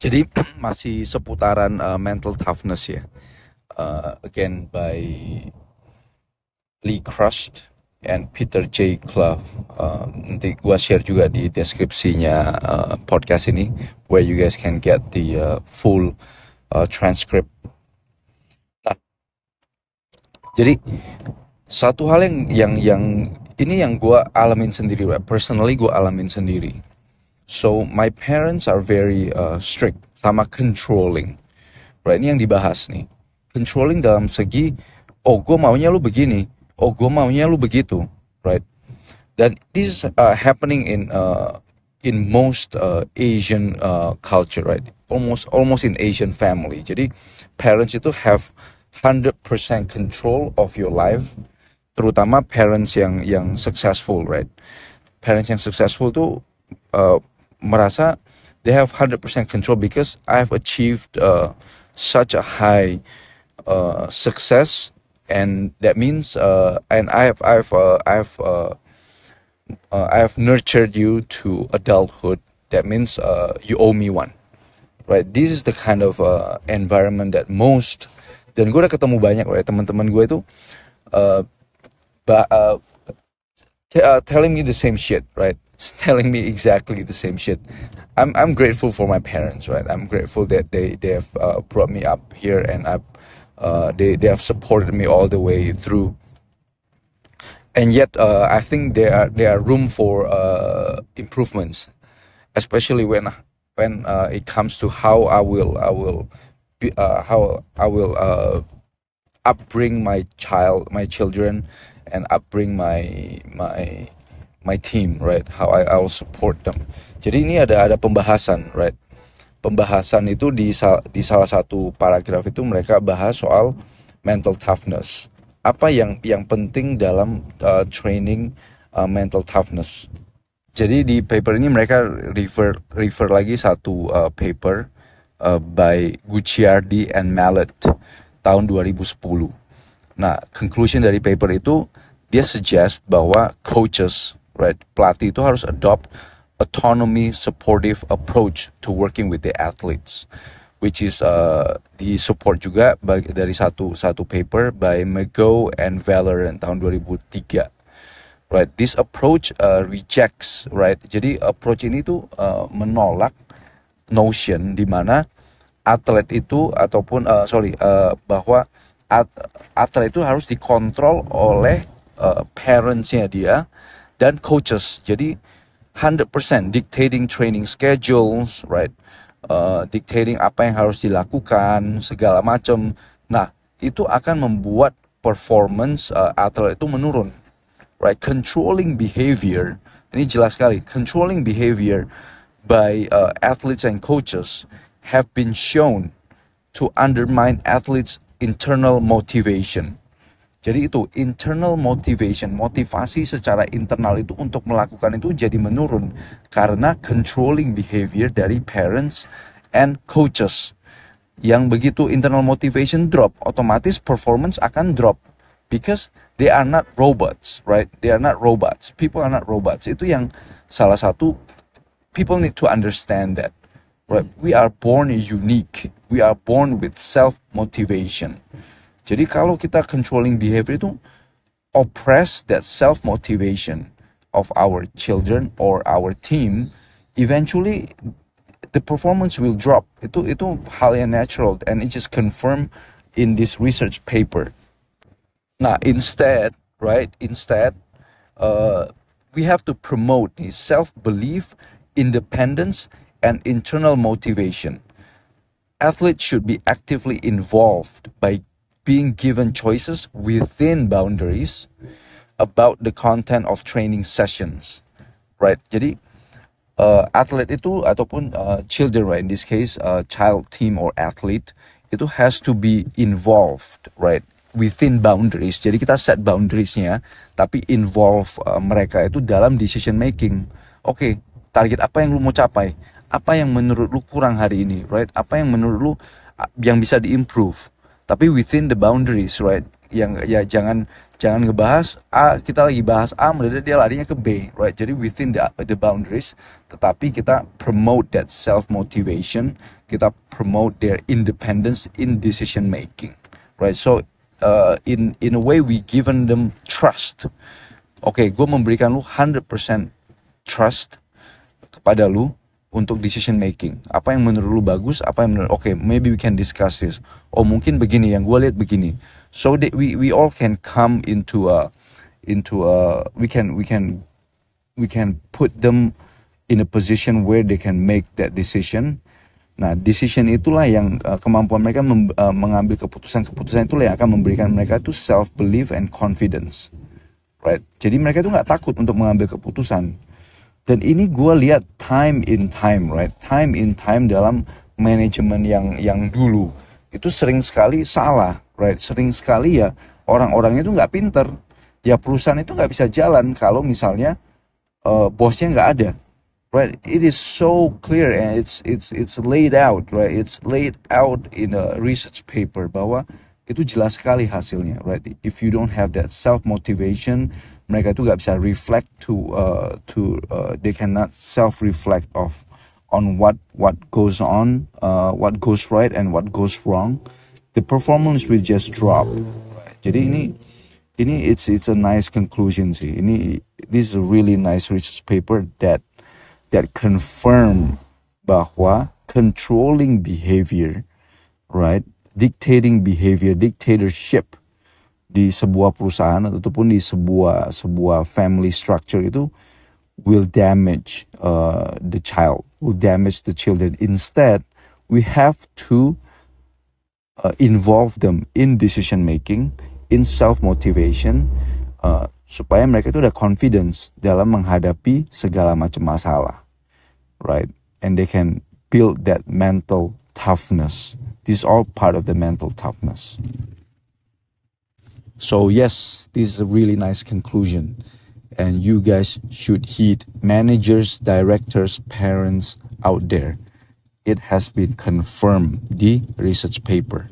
Jadi masih seputaran uh, mental toughness ya. Uh, again by Lee Crushed and Peter J. Clough. Uh, nanti gua share juga di deskripsinya uh, podcast ini, where you guys can get the uh, full uh, transcript. Nah, jadi satu hal yang yang yang ini yang gua alamin sendiri, personally gua alamin sendiri So my parents are very uh, strict sama controlling. Right, ini yang dibahas nih. Controlling dalam segi, oh gue maunya lu begini, oh gue maunya lu begitu, right? Dan this is uh, happening in uh, in most uh, Asian uh, culture, right? Almost almost in Asian family. Jadi parents itu have 100% control of your life, terutama parents yang yang successful, right? Parents yang successful tuh uh, merasa they have 100% control because I've achieved uh, such a high uh, success and that means uh, and I've I've uh, I've uh, uh, I've nurtured you to adulthood. That means you owe me one right? This is the kind of environment that most dan gue udah ketemu banyak right teman-teman gue itu uh, uh, telling me the same shit right telling me exactly the same shit. I'm I'm grateful for my parents, right? I'm grateful that they they have uh, brought me up here and I, uh, they they have supported me all the way through. And yet, uh, I think there are there are room for uh, improvements, especially when when uh, it comes to how I will I will be, uh, how I will upbring my child my children and upbring my my my team, right? How I will support them. Jadi ini ada ada pembahasan, right? Pembahasan itu di di salah satu paragraf itu mereka bahas soal mental toughness. Apa yang yang penting dalam uh, training uh, mental toughness. Jadi di paper ini mereka refer refer lagi satu uh, paper uh, by Gucciardi and Mallet tahun 2010. Nah, conclusion dari paper itu dia suggest bahwa coaches right? Pelatih itu harus adopt autonomy supportive approach to working with the athletes which is uh, di support juga dari satu satu paper by McGo and Valorant tahun 2003 right this approach uh, rejects right jadi approach ini tuh uh, menolak notion di mana atlet itu ataupun uh, sorry uh, bahwa at, atlet itu harus dikontrol oleh uh, parentsnya dia dan coaches. Jadi 100% dictating training schedules, right? Uh, dictating apa yang harus dilakukan, segala macam. Nah, itu akan membuat performance uh, atlet itu menurun. Right? Controlling behavior. Ini jelas sekali. Controlling behavior by uh, athletes and coaches have been shown to undermine athletes' internal motivation. Jadi itu internal motivation, motivasi secara internal itu untuk melakukan itu jadi menurun karena controlling behavior dari parents and coaches. Yang begitu internal motivation drop, otomatis performance akan drop because they are not robots, right? They are not robots. People are not robots. Itu yang salah satu people need to understand that. Right? We are born unique. We are born with self motivation. Jadi kalau kita controlling behavior itu oppress that self motivation of our children or our team, eventually the performance will drop. Itu itu hal yang natural and it just confirmed in this research paper. Nah, instead, right? Instead, uh, we have to promote self belief, independence, and internal motivation. Athletes should be actively involved by being given choices within boundaries about the content of training sessions, right? Jadi uh, atlet itu ataupun uh, children, right? In this case, uh, child team or athlete itu has to be involved, right? Within boundaries. Jadi kita set boundariesnya, tapi involve uh, mereka itu dalam decision making. Oke, okay, target apa yang lu mau capai? Apa yang menurut lu kurang hari ini, right? Apa yang menurut lu uh, yang bisa diimprove? Tapi within the boundaries right? Yang ya jangan jangan ngebahas A kita lagi bahas A mendadak dia larinya ke B right? Jadi within the the boundaries tetapi kita promote that self motivation kita promote their independence in decision making right? So uh, in in a way we given them trust. Oke okay, gue memberikan lu 100% trust kepada lu untuk decision making. Apa yang menurut lu bagus, apa yang menurut oke, okay, maybe we can discuss this. Oh mungkin begini yang gue lihat begini. So that we we all can come into a into a we can we can we can put them in a position where they can make that decision. Nah, decision itulah yang uh, kemampuan mereka mem, uh, mengambil keputusan-keputusan itulah yang akan memberikan mereka itu self belief and confidence. Right? Jadi mereka itu nggak takut untuk mengambil keputusan dan ini gue lihat time in time, right? Time in time dalam manajemen yang yang dulu itu sering sekali salah, right? Sering sekali ya orang-orangnya itu nggak pinter. Ya perusahaan itu nggak bisa jalan kalau misalnya uh, bosnya nggak ada, right? It is so clear and it's it's it's laid out, right? It's laid out in a research paper bahwa itu jelas sekali hasilnya, right? If you don't have that self motivation, mereka itu nggak bisa reflect to uh, to uh, they cannot self reflect of on what what goes on uh, what goes right and what goes wrong. The performance will just drop. Jadi ini ini it's it's a nice conclusion sih. Ini this is a really nice research paper that that confirm bahwa controlling behavior right dictating behavior dictatorship di sebuah perusahaan ataupun di sebuah sebuah family structure itu will damage uh, the child, will damage the children. Instead, we have to uh, involve them in decision making, in self motivation, uh, supaya mereka itu ada confidence dalam menghadapi segala macam masalah, right? And they can build that mental toughness. This is all part of the mental toughness. So, yes, this is a really nice conclusion. And you guys should heed managers, directors, parents out there. It has been confirmed the research paper.